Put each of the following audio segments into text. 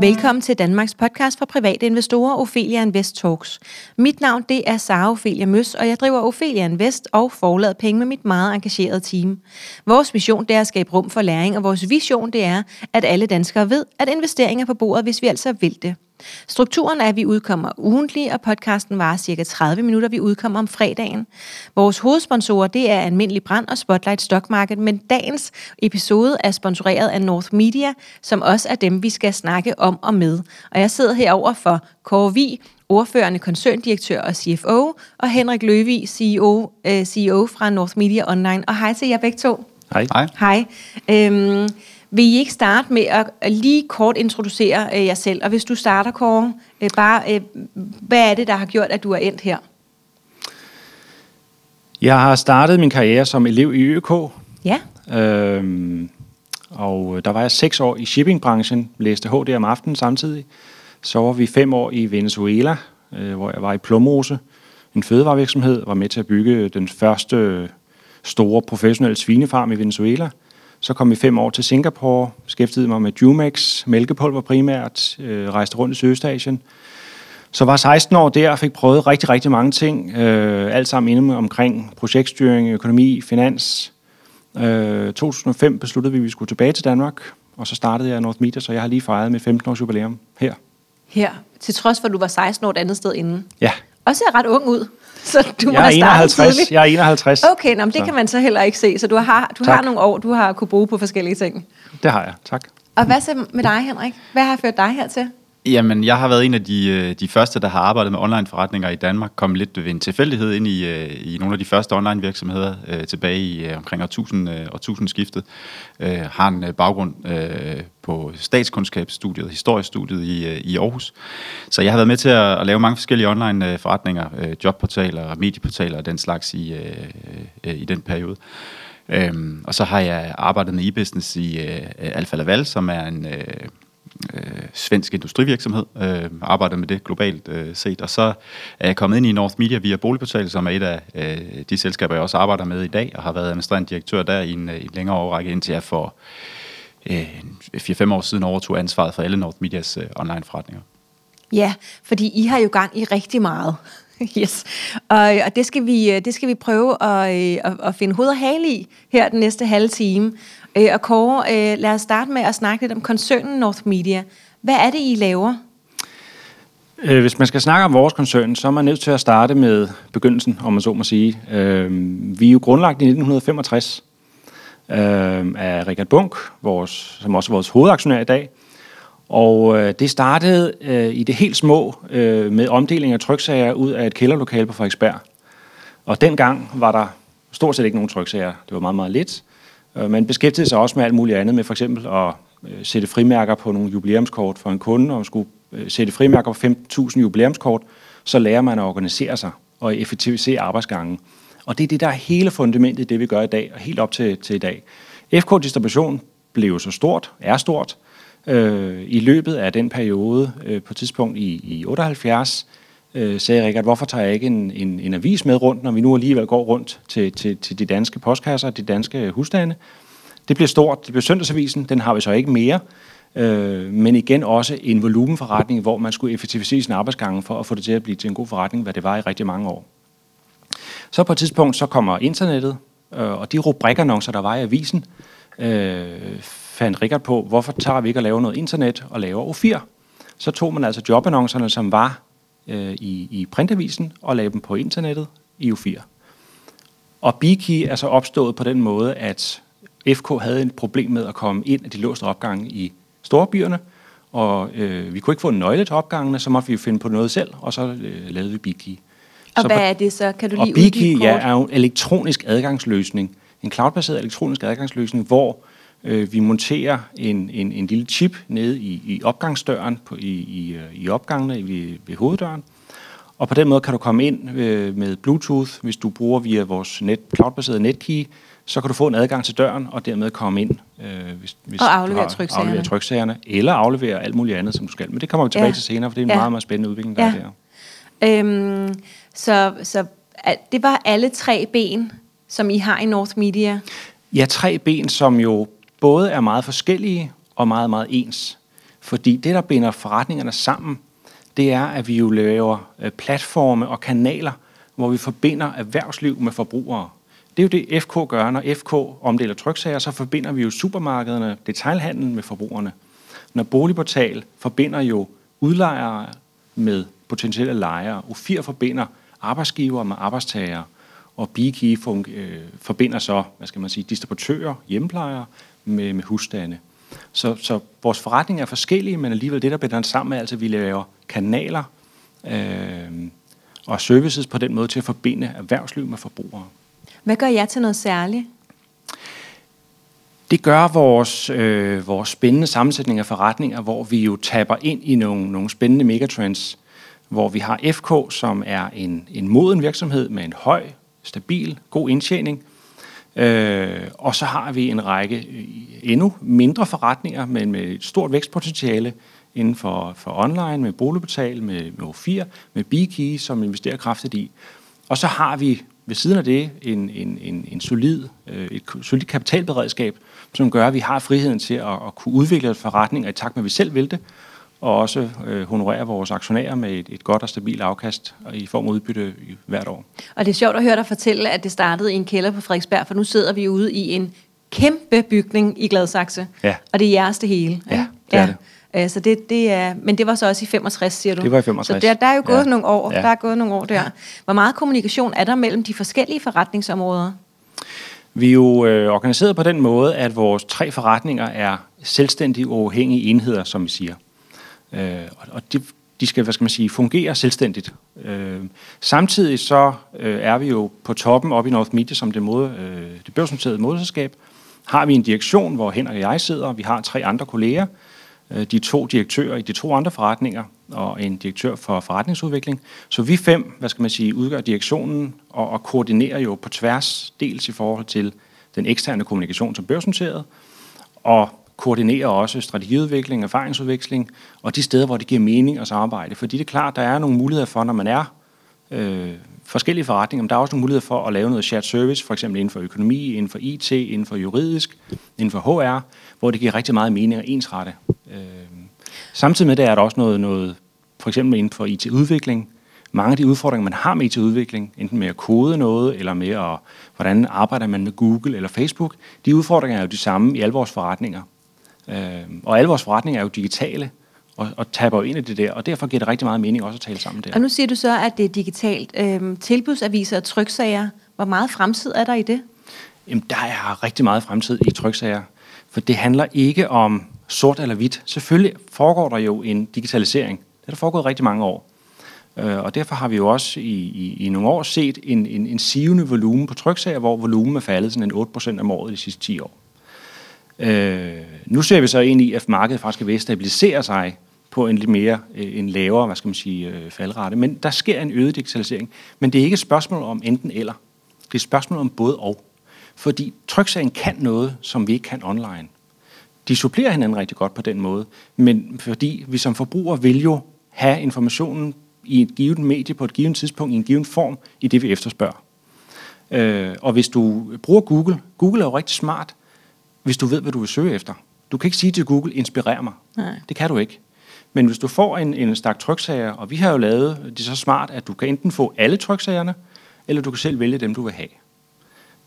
Velkommen til Danmarks podcast for private investorer, Ophelia Invest Talks. Mit navn det er Sara Ophelia Møs, og jeg driver Ophelia Invest og forlader penge med mit meget engagerede team. Vores mission det er at skabe rum for læring, og vores vision det er, at alle danskere ved, at investeringer er på bordet, hvis vi altså vil det. Strukturen er, at vi udkommer ugentlig, og podcasten varer cirka 30 minutter. Vi udkommer om fredagen. Vores hovedsponsorer det er Almindelig Brand og Spotlight Stock Market, men dagens episode er sponsoreret af North Media, som også er dem, vi skal snakke om og med. Og jeg sidder herover for Kåre ordførende koncerndirektør og CFO, og Henrik Løvig, CEO, øh, CEO fra North Media Online. Og hej til jer begge to. Hej. Hej. Hej. Øhm, vil I ikke starte med at lige kort introducere øh, jer selv? Og hvis du starter, Kåre, øh, bare, øh, hvad er det, der har gjort, at du er endt her? Jeg har startet min karriere som elev i ØK, Ja, øhm, og der var jeg seks år i shippingbranchen, læste HD om aftenen samtidig. Så var vi fem år i Venezuela, øh, hvor jeg var i Plumrose, en fødevarevirksomhed, var med til at bygge den første store professionelle svinefarm i Venezuela. Så kom vi fem år til Singapore, beskæftigede mig med Jumex, mælkepulver primært, øh, rejste rundt i Sydøstasien. Så var 16 år der og fik prøvet rigtig, rigtig mange ting. Øh, alt sammen inde omkring projektstyring, økonomi, finans. Øh, 2005 besluttede vi, at vi skulle tilbage til Danmark, og så startede jeg North Media, så jeg har lige fejret med 15 års jubilæum her. her. Til trods for, at du var 16 år et andet sted inden. Ja, Og ser ret ung ud, så du må jeg er have startet 51. tidligt. Jeg er 51. Okay, nå, men det Så. kan man så heller ikke se. Så du har, du Tak. har nogle år, du har kunne bruge på forskellige ting. Det har jeg, tak. Og hvad så med dig, Henrik? Hvad har ført dig hertil? Jamen, jeg har været en af de, øh, de første, der har arbejdet med online forretninger i Danmark. Kom lidt ved en tilfældighed ind i, øh, i nogle af de første online virksomheder øh, tilbage i øh, omkring årtusind, årtusindskiftet. Øh, har en baggrund øh, på statskundskabsstudiet, historiestudiet i, i Aarhus. Så jeg har været med til at, at lave mange forskellige online-forretninger, øh, jobportaler, medieportaler og den slags i, øh, i den periode. Øhm, og så har jeg arbejdet med e-business i øh, Alfa Laval, som er en øh, øh, svensk industrivirksomhed, øh, arbejder med det globalt øh, set, og så er jeg kommet ind i North Media via Boligportal, som er et af øh, de selskaber, jeg også arbejder med i dag, og har været administrerende direktør der i en, øh, en længere overrække, indtil jeg for øh, 4-5 år siden overtog ansvaret for alle North Medias øh, online forretninger. Ja, fordi I har jo gang i rigtig meget. Yes. Og, og det, skal vi, øh, det skal vi prøve at, øh, at, at finde hoved og hale i her den næste halve time. Øh, Og Kåre, øh, lad os starte med at snakke lidt om koncernen North Media. Hvad er det, I laver? Øh, Hvis man skal snakke om vores koncern, så er man nødt til at starte med begyndelsen, om man så må sige. Øh, vi er jo grundlagt i 1965 øh, af Richard Bunk, vores, som også er vores hovedaktionær i dag. Og øh, det startede øh, i det helt små øh, med omdeling af tryksager ud af et kælderlokale på Frederiksberg. Og dengang var der stort set ikke nogen tryksager. Det var meget, meget lidt. Øh, Man beskæftigede sig også med alt muligt andet, med for eksempel at øh, sætte frimærker på nogle jubilæumskort for en kunde, og skulle øh, sætte frimærker på 5.000 jubilæumskort, så lærer man at organisere sig og effektivisere arbejdsgangen. Og det er det, der er hele fundamentet i det, vi gør i dag, og helt op til, til i dag. FK Distribution blev så stort, er stort, øh, i løbet af den periode, øh, på et tidspunkt i, i 78, øh, sagde Rikard, hvorfor tager jeg ikke en, en, en avis med rundt, når vi nu alligevel går rundt til, til, til de danske postkasser, de danske husstande. Det bliver stort, det bliver søndagsavisen, den har vi så ikke mere, øh, men igen også en volumenforretning, hvor man skulle effektivisere sin arbejdsgange for at få det til at blive til en god forretning, hvad det var i rigtig mange år. Så på et tidspunkt, så kommer internettet, øh, og de rubrikannoncer, der var i avisen, øh, fandt Richard på, hvorfor tager vi ikke at lave noget internet og laver O4? Så tog man altså jobannoncerne, som var øh, i, i printavisen, og lavede dem på internettet i O4. Og Biki er så opstået på den måde, at FK havde et problem med at komme ind af de låste opgange i storbyerne, og øh, vi kunne ikke få en nøgle til opgangene, så måtte vi finde på noget selv, og så øh, lavede vi Biki. Og Så hvad er det så? Kan du og lige Biki uddybe ja, er jo en elektronisk adgangsløsning. En cloudbaseret elektronisk adgangsløsning, hvor øh, vi monterer en, en, en lille chip nede i, i opgangsdøren, på, i, i, øh, i opgangene ved, ved hoveddøren. Og på den måde kan du komme ind øh, med Bluetooth, hvis du bruger via vores net, cloudbaserede netkey, så kan du få en adgang til døren og dermed komme ind. Øh, hvis, hvis Og aflevere har- tryksagerne. Aflevere tryksagerne, eller aflevere alt muligt andet, som du skal. Men det kommer vi tilbage Ja. til senere, for det er en Ja. meget, meget spændende udvikling, der Ja. er der. Øhm, så, så det var alle tre ben, som I har i North Media. Ja, tre ben, som jo både er meget forskellige og meget, meget ens. Fordi det, der binder forretningerne sammen, det er, at vi jo laver øh, platforme og kanaler, hvor vi forbinder erhvervsliv med forbrugere. Det er jo det, FK gør. Når FK omdeler tryksager, så forbinder vi jo supermarkederne, detailhandlen med forbrugerne. Når Boligportal forbinder jo udlejere med potentielle lejere, U4 forbinder arbejdsgiver med arbejdstagere, og Biki øh, forbinder så, hvad skal man sige, distributører, hjemmeplejere med, med husstande. Så, så vores forretninger er forskellige, men alligevel det, der binder sammen, er altså, at vi laver kanaler øh, og services på den måde til at forbinde erhvervsliv med forbrugere. Hvad gør jer til noget særligt? Det gør vores, øh, vores spændende sammensætning af forretninger, hvor vi jo taber ind i nogle, nogle spændende megatrends, hvor vi har FK, som er en, en moden virksomhed med en høj, stabil, god indtjening, Øh, og så har vi en række øh, endnu mindre forretninger, men med et stort vækstpotentiale inden for, for online, med boligbetal, med, med O4, med BeKey, som investerer kraftigt i. Og så har vi ved siden af det en, en, en, en solid, øh, et solid kapitalberedskab, som gør, at vi har friheden til at, at kunne udvikle forretninger i takt med, at vi selv vil det, og også øh, honorere vores aktionærer med et, et godt og stabilt afkast i form af udbytte hvert år. Og det er sjovt at høre dig fortælle, at det startede i en kælder på Frederiksberg, for nu sidder vi ude i en kæmpe bygning i Gladsaxe, ja. og det er jeres det hele. Ja, det ja. er det. Øh, så det, det er, men det var så også i 65, siger du? Det var i 65. Så der, der er jo gået ja. nogle år. Ja. Der er gået nogle år der. Hvor meget kommunikation er der mellem de forskellige forretningsområder? Vi er jo øh, organiseret på den måde, at vores tre forretninger er selvstændige og uafhængige enheder, som vi siger. Øh, og de, de skal, hvad skal man sige, fungere selvstændigt. Øh, samtidig så øh, er vi jo på toppen op i North Media, som det, mode, øh, det børsnoterede moderselskab, har vi en direktion, hvor Henrik og jeg sidder, og vi har tre andre kolleger, øh, de to direktører i de to andre forretninger, og en direktør for forretningsudvikling. Så vi fem, hvad skal man sige, udgør direktionen og, og koordinerer jo på tværs, dels i forhold til den eksterne kommunikation som børsnoteret, og koordinerer også strategiudvikling, erfaringsudveksling, og de steder, hvor det giver mening at samarbejde. Fordi det er klart, der er nogle muligheder for, når man er øh, forskellige forretninger, men der er også nogle muligheder for at lave noget shared service, for eksempel inden for økonomi, inden for IT, inden for juridisk, inden for HR, hvor det giver rigtig meget mening at ensrette. Øh, samtidig med det er der også noget, noget for eksempel inden for IT-udvikling, mange af de udfordringer, man har med IT-udvikling, enten med at kode noget, eller med at, hvordan arbejder man med Google eller Facebook, de udfordringer er jo de samme i alle vores forretninger. Øh, og alle vores forretninger er jo digitale, og, og taber ind i det der, og derfor giver det rigtig meget mening også at tale sammen der. Og nu siger du så, at det er digitalt. Øhm, tilbudsaviser og tryksager, hvor meget fremtid er der i det? Jamen, der er rigtig meget fremtid i tryksager, for det handler ikke om sort eller hvidt. Selvfølgelig foregår der jo en digitalisering. Det er der foregået rigtig mange år. Øh, og derfor har vi jo også i, i, i nogle år set en, en, en sivende volumen på tryksager, hvor volumen er faldet sådan en 8% om året de sidste 10 år. Øh, nu ser vi så ind i, at markedet faktisk er ved at stabilisere sig på en lidt mere, øh, en lavere, hvad skal man sige, øh, faldrate. Men der sker en øget digitalisering. Men det er ikke et spørgsmål om enten eller. Det er et spørgsmål om både og. Fordi tryksagen kan noget, som vi ikke kan online. De supplerer hinanden rigtig godt på den måde. Men fordi vi som forbrugere vil jo have informationen i et givet medie på et givet tidspunkt, i en given form, i det vi efterspørger. Øh, og hvis du bruger Google, Google er jo rigtig smart, hvis du ved, hvad du vil søge efter. Du kan ikke sige til Google, inspirer mig. Nej. Det kan du ikke. Men hvis du får en, en stak tryksager, og vi har jo lavet det så smart, at du kan enten få alle tryksagerne, eller du kan selv vælge dem, du vil have.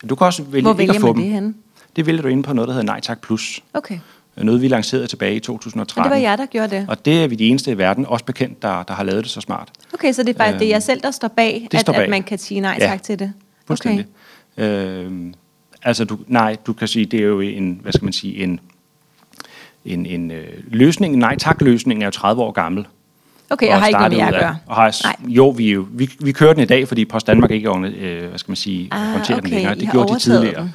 Du kan også vælge Hvor ikke at få dem. det henne? Det vælger du inde på noget, der hedder Nej Tak Plus. Okay. Noget, vi lancerede tilbage i 2013. Og det var jer, der gjorde det? Og det er vi de eneste i verden, også bekendt, der, der har lavet det så smart. Okay, så det er bare øhm, det er jer selv, der står bag, at, står bag. at man kan sige nej tak ja, til det? Fuldstændig. Okay. Øhm, Altså, du, nej, du kan sige, det er jo en, hvad skal man sige, en, en, en øh, løsning, nej tak løsning er jo 30 år gammel. Okay, og, og har ikke noget med at gøre? Og har, nej. Jo, vi, jo, vi, vi kører den i dag, fordi Post Danmark ikke øh, hvad skal man sige, ah, håndterer okay. den længere. Det gjorde de tidligere.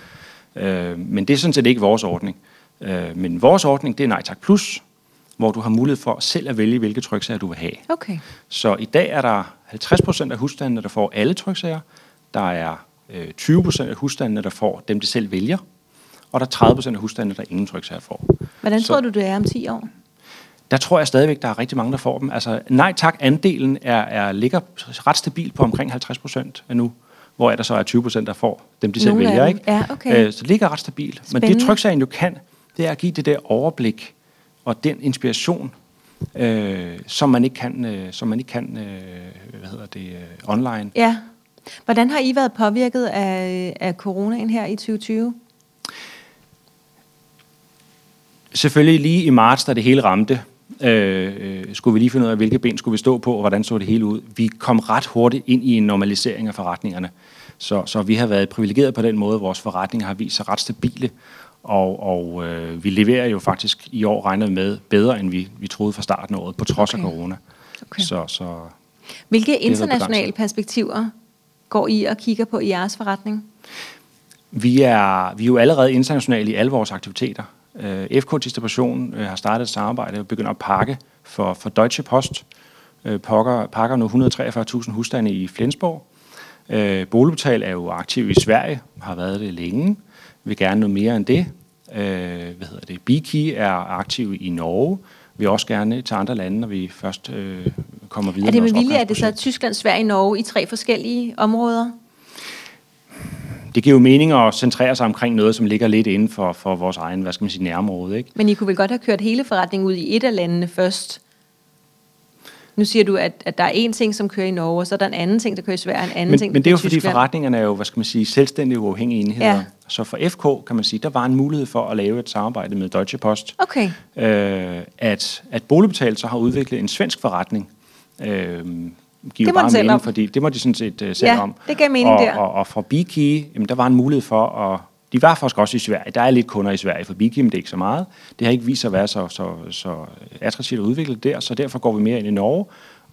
Øh, men det er sådan set ikke vores ordning. Øh, men vores ordning, det er Nej Tak Plus, hvor du har mulighed for selv at vælge, hvilke tryksager du vil have. Okay. Så i dag er der 50% af husstandene, der får alle tryksager. Der er 20 procent af husstandene, der får dem, de selv vælger, og der er 30 procent af husstandene, der ingen tryksager får. Hvordan tror du, det er om 10 år? Der tror jeg stadigvæk, der er rigtig mange, der får dem. Altså nej tak, andelen er, er, ligger ret stabil på omkring 50 procent nu, hvor er der så er 20 procent, der får dem, de selv Nogle vælger. Ikke? Ja, okay. Øh, så det ligger ret stabilt. Men det tryksagen jo kan, det er at give det der overblik og den inspiration, øh, som man ikke kan, øh, som man ikke kan øh, hvad hedder det, øh, online. Ja. Hvordan har I været påvirket af, af coronaen her i 2020? Selvfølgelig lige i marts, da det hele ramte, øh, skulle vi lige finde ud af, hvilke ben skulle vi stå på, og hvordan så det hele ud. Vi kom ret hurtigt ind i en normalisering af forretningerne. Så, så vi har været privilegeret på den måde, vores forretninger har vist sig ret stabile, og, og øh, vi leverer jo faktisk i år regnet med bedre, end vi, vi troede fra starten af året, på trods okay. af corona. Okay. Så, så Hvilke internationale perspektiver går I og kigger på i jeres forretning? vi er, vi er jo allerede internationale i alle vores aktiviteter. Øh, FK Distribution øh, har startet et samarbejde og begynder at pakke for, for Deutsche Post. Øh, pakker, pakker nu 143.000 husstande i Flensborg. Øh, Boligbetal er jo aktiv i Sverige, har været det længe, vil gerne noget mere end det. Øh, hvad hedder det? Biki er aktiv i Norge, vil også gerne til andre lande, når vi først øh, kommer videre. Er det med vilje, at det så. Tyskland, Sverige, Norge i tre forskellige områder? Det giver jo mening at centrere sig omkring noget, som ligger lidt inden for, for vores egen, hvad skal man sige, nærområde. Ikke? Men I kunne vel godt have kørt hele forretningen ud i et af landene først? Nu siger du, at, at der er en ting, som kører i Norge, og så er der en anden ting, der kører i Sverige, en anden Men, ting, men det er jo fordi Tyskland. forretningerne er jo, hvad skal man sige, selvstændige uafhængige enheder. Ja. Så for FK, kan man sige, der var en mulighed for at lave et samarbejde med Deutsche Post. Okay. Øh, at, at Boligbetal så har udviklet en svensk forretning. Øh, giver Det bare mening, om. fordi det må de sådan set uh, selv Ja, om. det gav mening og, der. Og, og for Biki, jamen, der var en mulighed for at... De var faktisk også i Sverige. Der er lidt kunder i Sverige for Biki, men det er ikke så meget. Det har ikke vist sig at være så, så, så attraktivt at udvikle der, så derfor går vi mere ind i Norge.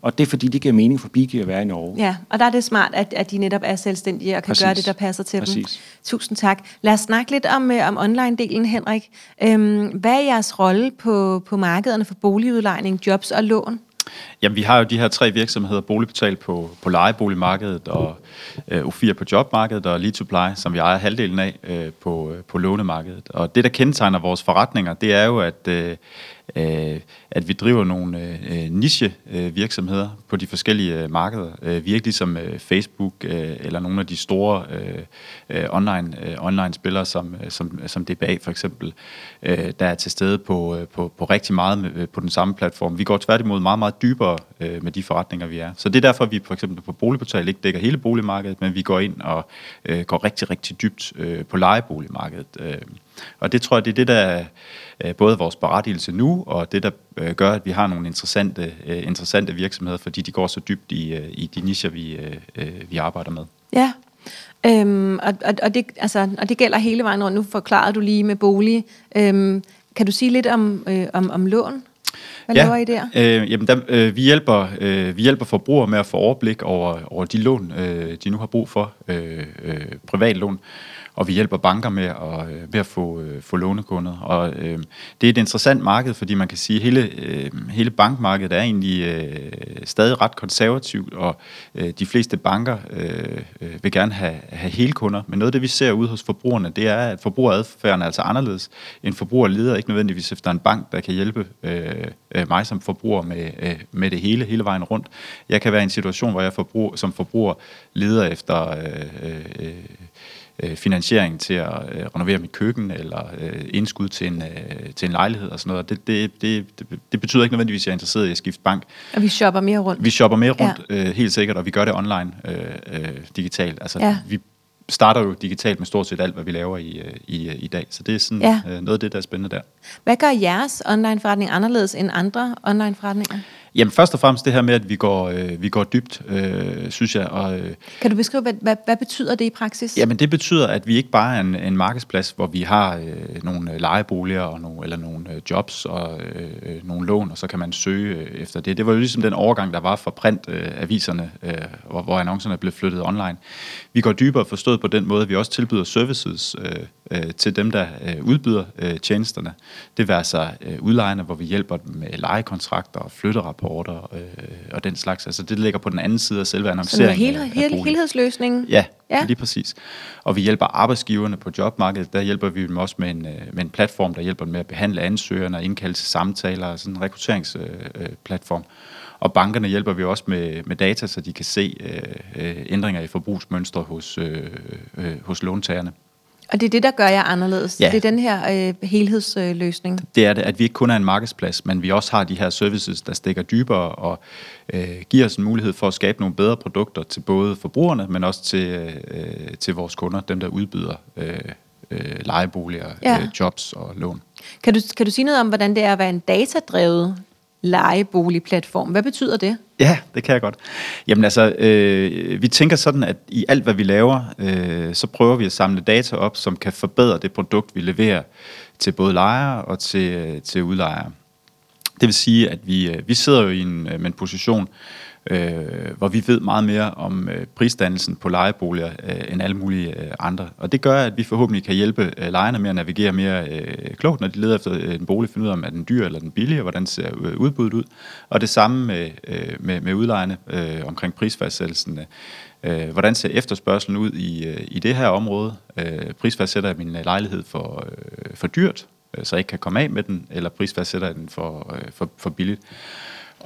Og det er fordi, det giver mening for Biki at være i Norge. Ja, og der er det smart, at, at de netop er selvstændige og kan Præcis. gøre det, der passer til dem. Præcis. Tusind tak. Lad os snakke lidt om, øh, om online-delen, Henrik. Øhm, hvad er jeres rolle på, på markederne for boligudlejning, jobs og lån? Jamen, vi har jo de her tre virksomheder, Boligbetal på, på lejeboligmarkedet, og øh, U4 på jobmarkedet, og Lead2Ply, som vi ejer halvdelen af øh, på, øh, på lånemarkedet. Og det, der kendetegner vores forretninger, det er jo, at, øh, øh, at vi driver nogle øh, niche-virksomheder øh, på de forskellige øh, markeder. Øh, vi er ikke ligesom øh, Facebook øh, eller nogle af de store øh, øh online, øh, online-spillere, øh, som, som, som DBA for eksempel, øh, der er til stede på, på, på rigtig meget med, på den samme platform. Vi går tværtimod meget, meget dybere øh, med de forretninger, vi er. Så det er derfor, vi for eksempel på Boligportal ikke dækker hele boligmarkedet, men vi går ind og øh, går rigtig, rigtig dybt øh, på lejeboligmarkedet. Øh, og det tror jeg, det er det, der er øh, både vores berettigelse nu, og det, der øh, gør, at vi har nogle interessante, øh, interessante virksomheder, fordi de går så dybt i, i de nischer, vi, vi arbejder med. Ja, øhm, og, og, og, det, altså, og det gælder hele vejen rundt. Nu forklarede du lige med bolig. Øhm, kan du sige lidt om, øh, om, om lån? Hvad laver I der? Øh, jamen der, øh, vi, hjælper, øh, vi hjælper forbrugere med at få overblik over, over de lån, øh, de nu har brug for, øh, øh, privatlån, og vi hjælper banker med at, øh, med at få, øh, få lånekunder. Og øh, det er et interessant marked, fordi man kan sige, at hele, øh, hele bankmarkedet er egentlig øh, stadig ret konservativt, og øh, de fleste banker øh, øh, vil gerne have, have hele kunder. Men noget af det, vi ser ude hos forbrugerne, det er, at forbrugeradfærden er altså anderledes. En forbruger leder ikke nødvendigvis efter en bank, der kan hjælpe øh, øh, mig som forbruger med, øh, med det hele, hele vejen rundt. Jeg kan være i en situation, hvor jeg forbruger, som forbruger leder efter øh, øh, øh, finansiering til at øh, renovere mit køkken, eller øh, indskud til en, øh, til en lejlighed og sådan noget. Det, det, det, det, betyder ikke nødvendigvis, at jeg er interesseret i at skifte bank. Og vi shopper mere rundt. Vi shopper mere rundt, ja. øh, helt sikkert, og vi gør det online, øh, øh, digitalt. Altså, Ja. vi starter jo digitalt med stort set alt, hvad vi laver i, øh, i, i dag. Så det er sådan Ja. øh, noget af det, der er spændende der. Hvad gør jeres online-forretning anderledes end andre online-forretninger? Jamen først og fremmest det her med, at vi går, øh, vi går dybt, øh, synes jeg. Og, øh, Kan du beskrive, hvad, hvad, hvad betyder det i praksis? jamen det betyder, at vi ikke bare er en, en markedsplads, hvor vi har øh, nogle øh, lejeboliger og nogle, eller nogle øh, jobs og øh, øh, nogle lån, og så kan man søge øh, efter det. Det var jo ligesom den overgang, der var fra printaviserne, øh, øh, hvor, hvor annoncerne blev flyttet online. Vi går dybere forstået på den måde, at vi også tilbyder services øh, øh, til dem, der øh, udbyder øh, tjenesterne. Det vil altså øh, udlejerne, hvor vi hjælper dem med lejekontrakter og flytterapporter øh, og den slags. Altså det ligger på den anden side af selve Så annonceringen. hel, af- af hel, boligen. helhedsløsning? Ja, Ja. lige præcis. Og vi hjælper arbejdsgiverne på jobmarkedet. Der hjælper vi dem også med en, øh, med en platform, der hjælper dem med at behandle ansøgerne og indkalde til samtaler, sådan en rekrutteringsplatform. Og bankerne hjælper vi også med, med data, så de kan se øh, øh, ændringer i forbrugsmønstre hos, øh, øh, hos låntagerne. Og det er det, der gør jer anderledes. Ja. Det er den her øh, helhedsløsning. det er det, at vi ikke kun er en markedsplads, men vi også har de her services, der stikker dybere og øh, giver os en mulighed for at skabe nogle bedre produkter til både forbrugerne, men også til, øh, til vores kunder, dem der udbyder øh, øh, lejeboliger, Ja. øh, jobs og lån. Kan du, kan du sige noget om, hvordan det er at være en datadrevet lejeboligplatform? Hvad betyder det? Ja, det kan jeg godt. Jamen altså, øh, vi tænker sådan, at i alt, hvad vi laver, øh, så prøver vi at samle data op, som kan forbedre det produkt, vi leverer til både lejere og til, øh, til udlejere. Det vil sige, at vi, øh, vi sidder jo i en, øh, med en position, øh, hvor vi ved meget mere om øh, prisdannelsen på lejeboliger øh, end alle mulige øh, andre. Og det gør, at vi forhåbentlig kan hjælpe øh, lejerne med at navigere mere øh, klogt, når de leder efter øh, en bolig, finde ud af, om er den dyr eller den billig, og hvordan ser øh, udbuddet ud. Og det samme med, øh, med, med udlejerne øh, omkring prisfastsættelsen. Øh, hvordan ser efterspørgselen ud i, øh, i det her område? Øh, prisfastsætter jeg min øh, lejlighed for, øh, for dyrt, øh, så jeg ikke kan komme af med den, eller prisfastsætter jeg den for, øh, for, for billigt?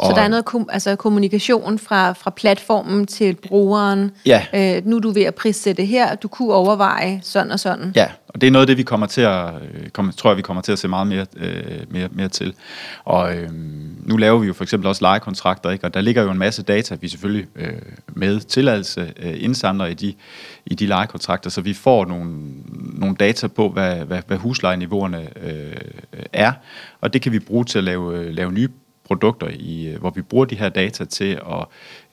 Så der er noget kom, altså kommunikation fra, fra platformen til brugeren. Ja. Øh, nu er du ved at prissætte her, du kunne overveje sådan og sådan. Ja, og det er noget af det, vi kommer til at, øh, kommer, tror jeg, vi kommer til at se meget mere, øh, mere, mere til. Og øh, nu laver vi jo for eksempel også lejekontrakter, ikke? og der ligger jo en masse data, vi selvfølgelig øh, med tilladelse øh, indsamler i de, i de lejekontrakter, så vi får nogle, nogle data på, hvad, hvad, hvad huslejeniveauerne øh, er, og det kan vi bruge til at lave, øh, lave nye produkter, i, øh, hvor vi bruger de her data til at,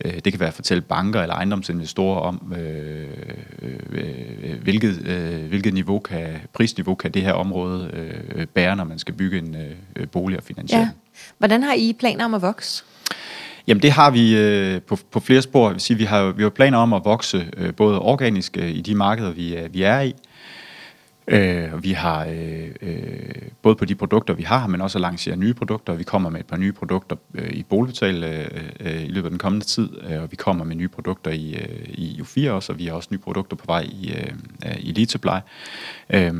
øh, det kan være at fortælle banker eller ejendomsinvestorer om, øh, øh, hvilket, øh, hvilket niveau kan, prisniveau kan det her område øh, bære, når man skal bygge en øh, bolig og finansiere. Ja. Hvordan har I planer om at vokse? Jamen det har vi øh, på, på flere spor. Jeg vil sige, vi har vi har planer om at vokse øh, både organisk øh, i de markeder, vi, er- vi er i. Øh, vi har øh, øh, både på de produkter, vi har, men også at lancere nye produkter. Vi kommer med et par nye produkter øh, i Boligbetal øh, øh, i løbet af den kommende tid, øh, og vi kommer med nye produkter i, øh, i U4 også, og vi har også nye produkter på vej i, øh, øh i Lead Supply. Øh,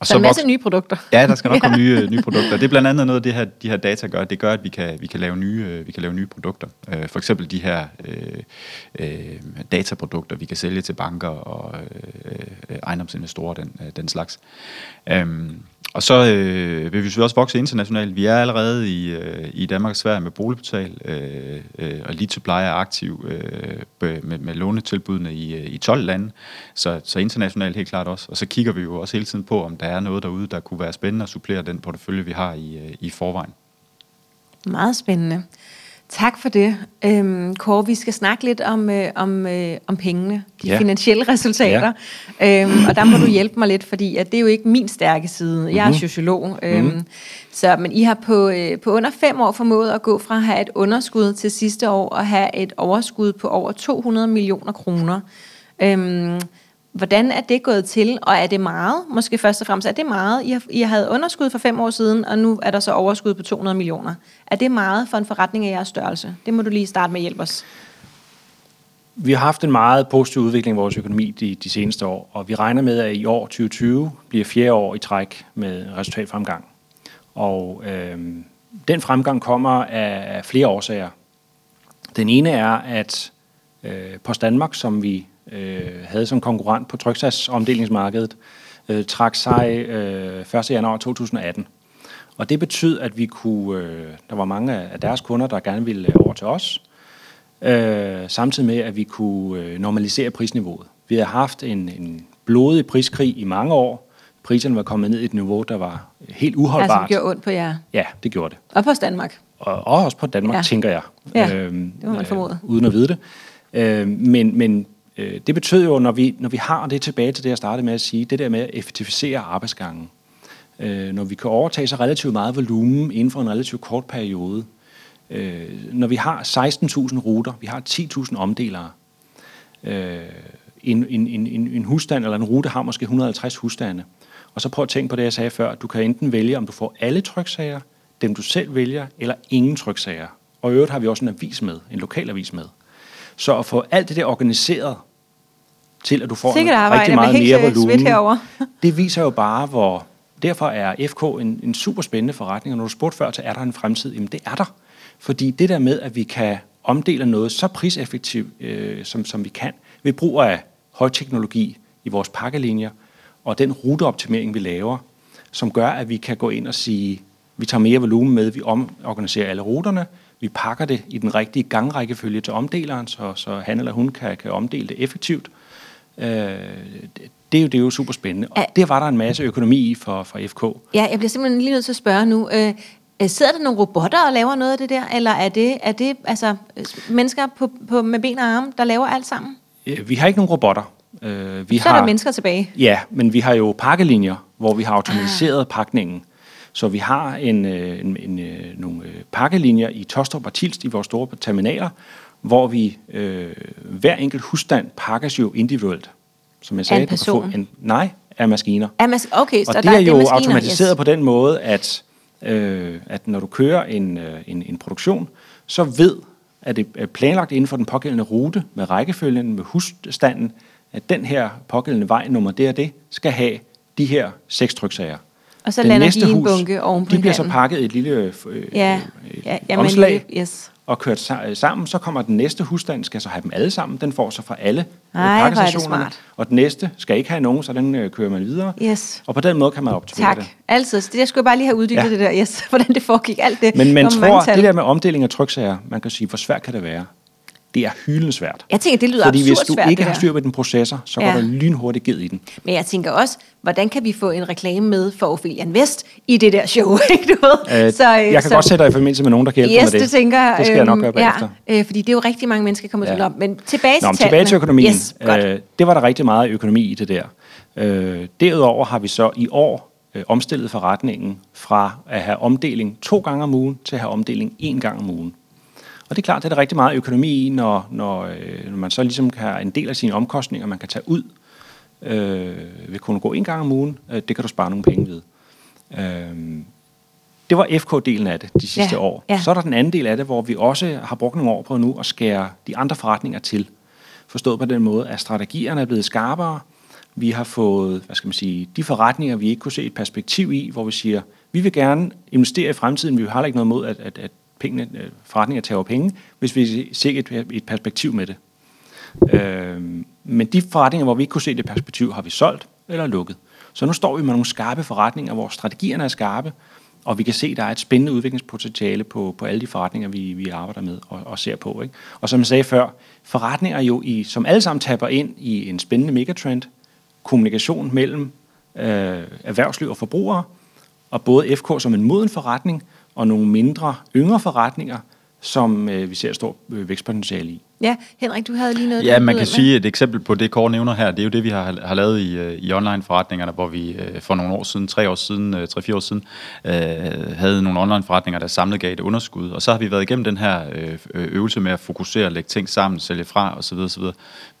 og Så en masse nye produkter. Ja, der skal nok komme nye, nye produkter. Det er blandt andet noget, det her, de her data gør. Det gør, at vi kan, vi kan, lave, nye, øh, vi kan lave nye produkter. Øh, For eksempel de her øh, øh, dataprodukter, vi kan sælge til banker og øh, øh, ejendomsinvestorer, den, øh, den slags. Øhm, og så øh, vil vi selvfølgelig også vokse internationalt. Vi er allerede i, øh, i Danmark og Sverige med boligportal, øh, øh, og til pleje er aktiv øh, med, med lånetilbudene i, øh, i 12 lande, så, så internationalt helt klart også. Og så kigger vi jo også hele tiden på, om der er noget derude, der kunne være spændende at supplere den portefølje, vi har i, øh, i forvejen. Meget spændende. Tak for det. Øhm, Kåre, vi skal snakke lidt om, øh, om, øh, om pengene, de Ja. finansielle resultater. Ja. Øhm, og der må du hjælpe mig lidt, fordi at det er jo ikke min stærke side. Jeg er Mhm. sociolog. Øhm, så, men I har på, øh, på under fem år formået at gå fra at have et underskud til sidste år og have et overskud på over 200 millioner kroner. Øhm, hvordan er det gået til, og er det meget? Måske først og fremmest, er det meget? I har, I havde underskud for fem år siden, og nu er der så overskud på 200 millioner. Er det meget for en forretning af jeres størrelse? Det må du lige starte med at hjælpe os. Vi har haft en meget positiv udvikling i vores økonomi de, de seneste år, og vi regner med, at i år 2020 bliver fjerde år i træk med resultatfremgang. Og øh, den fremgang kommer af, af flere årsager. Den ene er, at øh, Post Danmark, som vi øh, havde som konkurrent på tryksats-omdelingsmarkedet, øh, trak sig øh, 1. januar 2018. Og det betød, at vi kunne, øh, der var mange af deres kunder, der gerne ville over til os, øh, samtidig med, at vi kunne øh, normalisere prisniveauet. Vi havde haft en, en blodig priskrig i mange år. Priserne var kommet ned i et niveau, der var helt uholdbart. Altså, det gjorde ondt på jer. Ja, det gjorde det. Og på Danmark. Og, og også på Danmark, Ja. tænker jeg. Ja, det må man formode. uden at vide det. Øh, men men øh, det betød jo, når vi, når vi har, det tilbage til det, jeg startede med at sige, det der med at effektivisere arbejdsgangen. Øh, når vi kan overtage så relativt meget volumen inden for en relativt kort periode. Øh, når vi har 16.000 ruter, vi har 10.000 omdelere. Øh, en, en, en, en, en husstand eller en rute har måske 150 husstande. Og så prøv at tænke på det, jeg sagde før. Du kan enten vælge, om du får alle tryksager, dem du selv vælger, eller ingen tryksager. Og i øvrigt har vi også en avis med, en lokalavis med. Så at få alt det der organiseret til, at du får Sikkert en rigtig meget mere øh, volumen, det viser jo bare, hvor... Derfor er FK en, en super spændende forretning, og når du spurgte før, så er der en fremtid. Jamen det er der. Fordi det der med, at vi kan omdele noget så priseffektivt, øh, som, som vi kan, ved brug af højteknologi i vores pakkelinjer, og den ruteoptimering, vi laver, som gør, at vi kan gå ind og sige, vi tager mere volumen med, vi omorganiserer alle ruterne, vi pakker det i den rigtige gangrækkefølge til omdeleren, så, så han eller hun kan, kan omdele det effektivt. Øh, det, er jo, det er jo super spændende. Og der var der en masse økonomi i for, for FK. Ja, jeg bliver simpelthen lige nødt til at spørge nu. Øh, øh, sidder der nogle robotter og laver noget af det der, eller er det, er det altså, mennesker på, på, med ben og arme, der laver alt sammen? Vi har ikke nogen robotter. Øh, vi så har, er der mennesker tilbage? Ja, men vi har jo pakkelinjer, hvor vi har automatiseret ah. pakningen. Så vi har en, øh, en, en, øh, nogle øh, pakkelinjer i Tostrup og Tilst i vores store terminaler, hvor vi øh, hver enkelt husstand pakkes jo individuelt. Som jeg sagde, en person? Du en, nej, af maskiner. Af mas- okay, så og det er jo maskiner, automatiseret yes. på den måde, at, øh, at når du kører en, en, en produktion, så ved, at det er planlagt inden for den pågældende rute med rækkefølgen, med husstanden, at den her pågældende vej nummer det og det, skal have de her seks tryksager. Og så den lander de i en bunke oven på De bliver så pakket i et lille øh, ja, ja, jamen, omslag yes. Og kørt sammen. Så kommer den næste husstand, skal så have dem alle sammen. Den får så fra alle Ej, pakkestationerne. Og den næste skal ikke have nogen, så den øh, kører man videre. Yes. Og på den måde kan man optimere tak. det. Tak. Altid. Det, jeg skulle bare lige have uddybet ja. det der, yes, hvordan det foregik. Alt det. Men man tror, det der med omdeling af tryksager, man kan sige, hvor svært kan det være? Det er hyldende svært. Jeg tænker, det lyder Fordi hvis du svært, ikke har styr på din processor, så ja. går der lynhurtigt ged i den. Men jeg tænker også, hvordan kan vi få en reklame med for Ophelian Vest i det der show? Ikke, du ved? Øh, så, jeg kan så, godt sætte dig i forbindelse med nogen, der kan hjælpe yes, med det. det tænker Det skal jeg nok gøre øhm, bagefter. Ja, øh, fordi det er jo rigtig mange mennesker, der kommer ja. til om. Men tilbage Nå, til tilbage til økonomien. Yes, øh, det var der rigtig meget økonomi i det der. Øh, derudover har vi så i år øh, omstillet forretningen fra at have omdeling to gange om ugen til at have omdeling en gang om ugen. Og det er klart, at der er rigtig meget økonomi i, når, når, øh, når man så ligesom kan have en del af sine omkostninger, man kan tage ud øh, ved kunne gå en gang om ugen. Øh, det kan du spare nogle penge ved. Øh, det var FK-delen af det de sidste ja, år. Ja. Så er der den anden del af det, hvor vi også har brugt nogle år på nu at skære de andre forretninger til. Forstået på den måde, at strategierne er blevet skarpere. Vi har fået, hvad skal man sige, de forretninger, vi ikke kunne se et perspektiv i, hvor vi siger, vi vil gerne investere i fremtiden, vi har ikke noget mod, at, at, at pengene, øh, forretninger tager penge, hvis vi ser et, et perspektiv med det. Øh, men de forretninger, hvor vi ikke kunne se det perspektiv, har vi solgt eller lukket. Så nu står vi med nogle skarpe forretninger, hvor strategierne er skarpe, og vi kan se, at der er et spændende udviklingspotentiale på, på alle de forretninger, vi, vi arbejder med og, og ser på. Ikke? Og som jeg sagde før, forretninger jo, i, som alle sammen taber ind i en spændende megatrend, kommunikation mellem øh, erhvervsliv og forbrugere, og både FK som en moden forretning, og nogle mindre, yngre forretninger, som øh, vi ser stor øh, vækstpotentiale i. Ja, Henrik, du havde lige noget. Ja, man kan med. sige, et eksempel på det, Kåre nævner her, det er jo det, vi har, har lavet i, øh, i online-forretningerne, hvor vi øh, for nogle år siden, tre år siden, tre-fire år siden, øh, havde nogle online-forretninger, der samlet gav et underskud. Og så har vi været igennem den her øvelse med at fokusere, lægge ting sammen, sælge fra osv. osv.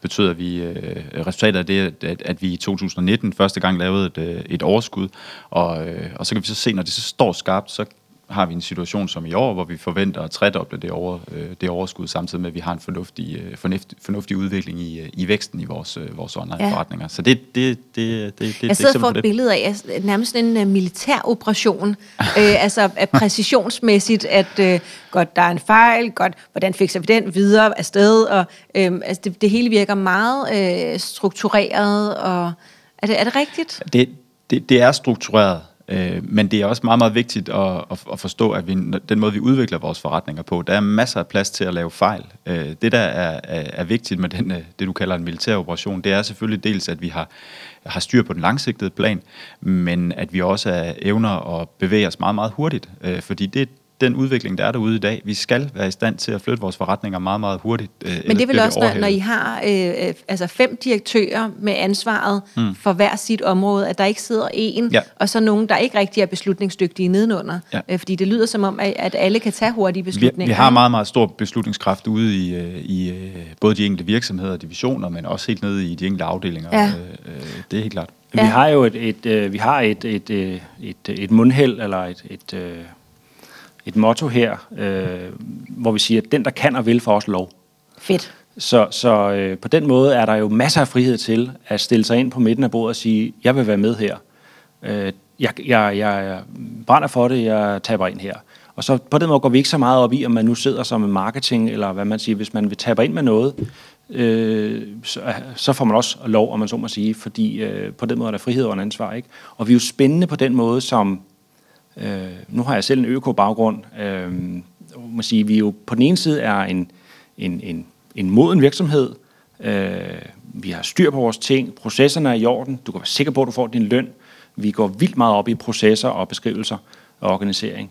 Betyder, vi, øh, resultatet af det, at, at vi i 2019 første gang lavede et, et overskud. Og, øh, og så kan vi så se, når det så står skarpt, så har vi en situation som i år, hvor vi forventer at tredoble det, over, øh, det overskud, samtidig med, at vi har en fornuftig, øh, fornuftig, fornuftig udvikling i, øh, i væksten i vores, vores online-forretninger. Ja. Så det, det, det, det, det Jeg sidder for et billede af nærmest en uh, militær operation, øh, altså at præcisionsmæssigt, at øh, godt, der er en fejl, godt, hvordan fikser vi den videre afsted, og øh, altså det, det hele virker meget øh, struktureret, og er det, er det rigtigt? Det, det, det er struktureret. Øh, men det er også meget, meget vigtigt at, at, at forstå, at vi, den måde, vi udvikler vores forretninger på, der er masser af plads til at lave fejl. Øh, det, der er, er, er vigtigt med den, øh, det, du kalder en militær operation, det er selvfølgelig dels, at vi har, har styr på den langsigtede plan, men at vi også er evner at bevæge os meget, meget hurtigt. Øh, fordi det, den udvikling, der er derude i dag. Vi skal være i stand til at flytte vores forretninger meget, meget hurtigt. Øh, Men det er vel også, når, når I har øh, altså fem direktører med ansvaret mm. for hver sit område, at der ikke sidder en, ja. og så nogen, der ikke rigtig er beslutningsdygtige nedenunder. Ja. Øh, fordi det lyder som om, at, at alle kan tage hurtige beslutninger. Vi, vi har meget, meget stor beslutningskraft ude i, øh, i øh, både de enkelte virksomheder og divisioner, men også helt nede i de enkelte afdelinger. Ja. Øh, det er helt klart. Ja. Vi har jo et, et, et, vi har et, et, et, et, et mundheld, eller et, et, et motto her, øh, hvor vi siger, at den, der kan og vil, får også lov. Fedt. Så, så øh, på den måde er der jo masser af frihed til at stille sig ind på midten af bordet og sige, jeg vil være med her. Øh, jeg, jeg, jeg brænder for det, jeg taber ind her. Og så på den måde går vi ikke så meget op i, om man nu sidder som en marketing, eller hvad man siger, hvis man vil tabe ind med noget, øh, så, så får man også lov, om man så må sige, fordi øh, på den måde er der frihed og ansvar. Ikke? Og vi er jo spændende på den måde, som... Øh, nu har jeg selv en øko-baggrund. Øh, må sige, vi jo på den ene side er en, en, en, en moden virksomhed. Øh, vi har styr på vores ting. Processerne er i orden. Du kan være sikker på, at du får din løn. Vi går vildt meget op i processer og beskrivelser og organisering.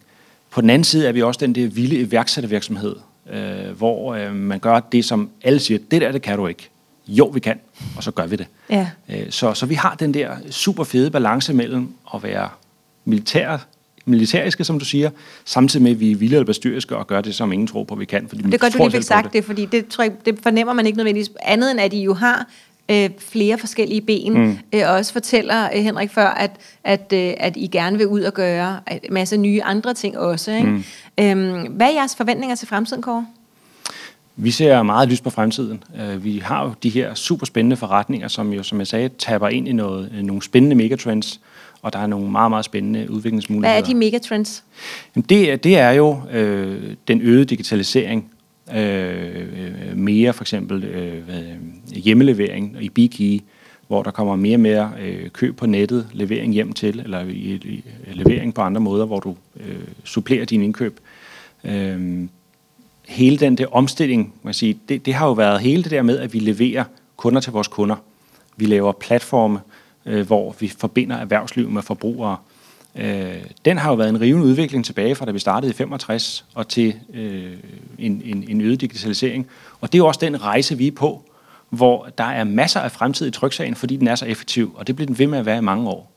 På den anden side er vi også den der vilde iværksættervirksomhed, øh, hvor øh, man gør det, som alle siger, det der, det kan du ikke. Jo, vi kan, og så gør vi det. Ja. Øh, så, så vi har den der super fede balance mellem at være militær, militæriske, som du siger, samtidig med, at vi er vilde eller bestyriske og gør det, som ingen tror på, vi kan. Fordi det er godt, du lige fik sagt det. det, fordi det, tror jeg, det fornemmer man ikke nødvendigvis. Andet end, at I jo har øh, flere forskellige ben, mm. øh, og også fortæller øh, Henrik før, at, at, øh, at I gerne vil ud og gøre en masse nye andre ting også. Ikke? Mm. Øhm, hvad er jeres forventninger til fremtiden, Kåre? Vi ser meget lys på fremtiden. Øh, vi har jo de her super spændende forretninger, som jo, som jeg sagde, taber ind i noget, nogle spændende megatrends, og der er nogle meget, meget spændende udviklingsmuligheder. Hvad er de megatrends? Det, det er jo øh, den øgede digitalisering, øh, mere for eksempel øh, hjemmelevering i BeeKey, hvor der kommer mere og mere øh, køb på nettet, levering hjem til, eller i, i, levering på andre måder, hvor du øh, supplerer din indkøb. Øh, hele den der omstilling, man sige, det, det har jo været hele det der med, at vi leverer kunder til vores kunder. Vi laver platforme, øh, hvor vi forbinder erhvervsliv med forbrugere. Øh, den har jo været en rivende udvikling tilbage fra da vi startede i 65 og til øh, en, en, en øget digitalisering. Og det er jo også den rejse, vi er på, hvor der er masser af fremtid i tryksagen, fordi den er så effektiv, og det bliver den ved med at være i mange år.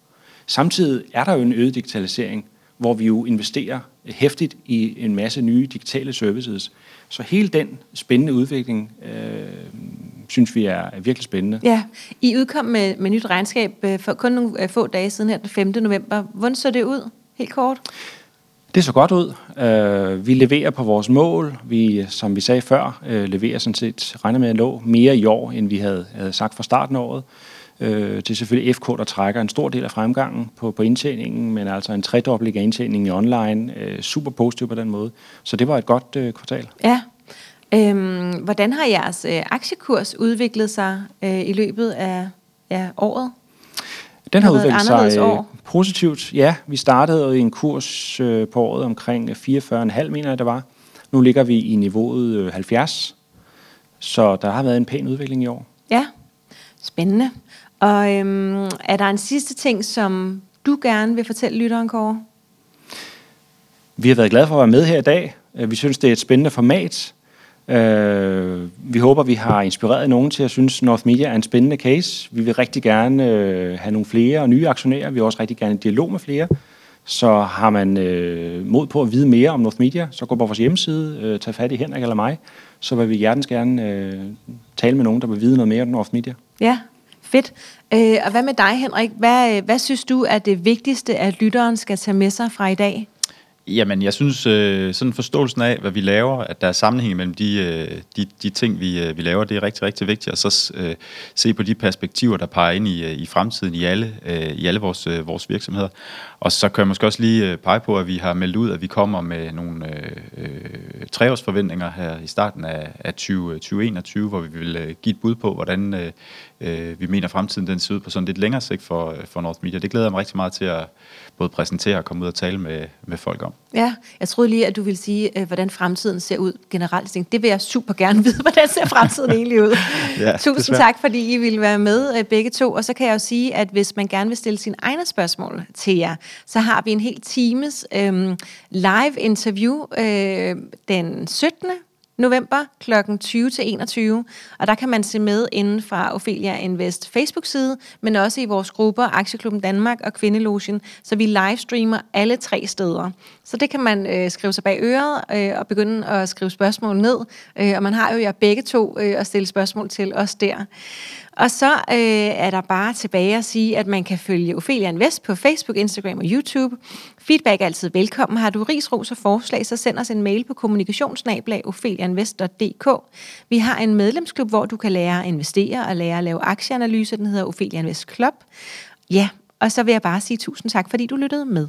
Samtidig er der jo en øget digitalisering, hvor vi jo investerer hæftigt i en masse nye digitale services. Så hele den spændende udvikling øh, synes vi er virkelig spændende. Ja, I udkom med, med nyt regnskab øh, for kun nogle øh, få dage siden her, den 5. november. Hvordan så det ud, helt kort? Det så godt ud. Uh, vi leverer på vores mål. Vi, som vi sagde før, uh, leverer sådan set, regner med at nå mere i år, end vi havde, havde sagt fra starten af året. Uh, det er selvfølgelig FK, der trækker en stor del af fremgangen på, på indtjeningen, men altså en tredobling af indtjeningen i online. Uh, super positiv på den måde. Så det var et godt uh, kvartal. Ja, Øhm, hvordan har jeres øh, aktiekurs udviklet sig øh, i løbet af ja, året? Den har, har udviklet sig øh, år. positivt. Ja, vi startede i en kurs øh, på året omkring 44,5, mener jeg det var. Nu ligger vi i niveauet øh, 70, så der har været en pæn udvikling i år. Ja, spændende. Og øhm, er der en sidste ting, som du gerne vil fortælle lytteren, Kåre? Vi har været glade for at være med her i dag. Vi synes, det er et spændende format. Øh, vi håber, vi har inspireret nogen til at synes, North Media er en spændende case. Vi vil rigtig gerne øh, have nogle flere og nye aktionærer. Vi vil også rigtig gerne en dialog med flere. Så har man øh, mod på at vide mere om North Media, så gå på vores hjemmeside, øh, tag fat i Henrik eller mig, så vil vi hjertens gerne øh, tale med nogen, der vil vide noget mere om North Media. Ja, fedt. Øh, og hvad med dig, Henrik? Hvad, øh, hvad synes du er det vigtigste, at lytteren skal tage med sig fra i dag? Jamen, jeg synes, øh, sådan forståelsen af, hvad vi laver, at der er sammenhæng mellem de, øh, de, de ting, vi, øh, vi laver, det er rigtig, rigtig vigtigt. Og så øh, se på de perspektiver, der peger ind i, øh, i fremtiden i alle, øh, i alle vores, øh, vores virksomheder. Og så kan jeg måske også lige øh, pege på, at vi har meldt ud, at vi kommer med nogle øh, øh, treårsforventninger her i starten af, af 20, 2021, øh, hvor vi vil øh, give et bud på, hvordan øh, øh, vi mener fremtiden den ser ud på sådan lidt længere sigt for, for North Media. Det glæder jeg mig rigtig meget til at både præsentere og komme ud og tale med, med folk om. Ja, jeg troede lige, at du ville sige, øh, hvordan fremtiden ser ud generelt. Det vil jeg super gerne vide, hvordan ser fremtiden egentlig ud. ja, Tusind desværre. tak, fordi I ville være med øh, begge to. Og så kan jeg jo sige, at hvis man gerne vil stille sine egne spørgsmål til jer, så har vi en hel times øhm, live interview øh, den 17 november kl. 20 til 21, og der kan man se med inden fra Ophelia Invest Facebook-side, men også i vores grupper Aktieklubben Danmark og Kvindelogen, så vi livestreamer alle tre steder. Så det kan man øh, skrive sig bag øret øh, og begynde at skrive spørgsmål ned, øh, og man har jo jer begge to øh, at stille spørgsmål til os der. Og så øh, er der bare tilbage at sige, at man kan følge Ophelia Invest på Facebook, Instagram og YouTube. Feedback er altid velkommen. Har du ris, ros og forslag, så send os en mail på kommunikationsnablag Vi har en medlemsklub, hvor du kan lære at investere og lære at lave aktieanalyse. Den hedder Ophelia Invest Club. Ja, og så vil jeg bare sige tusind tak, fordi du lyttede med.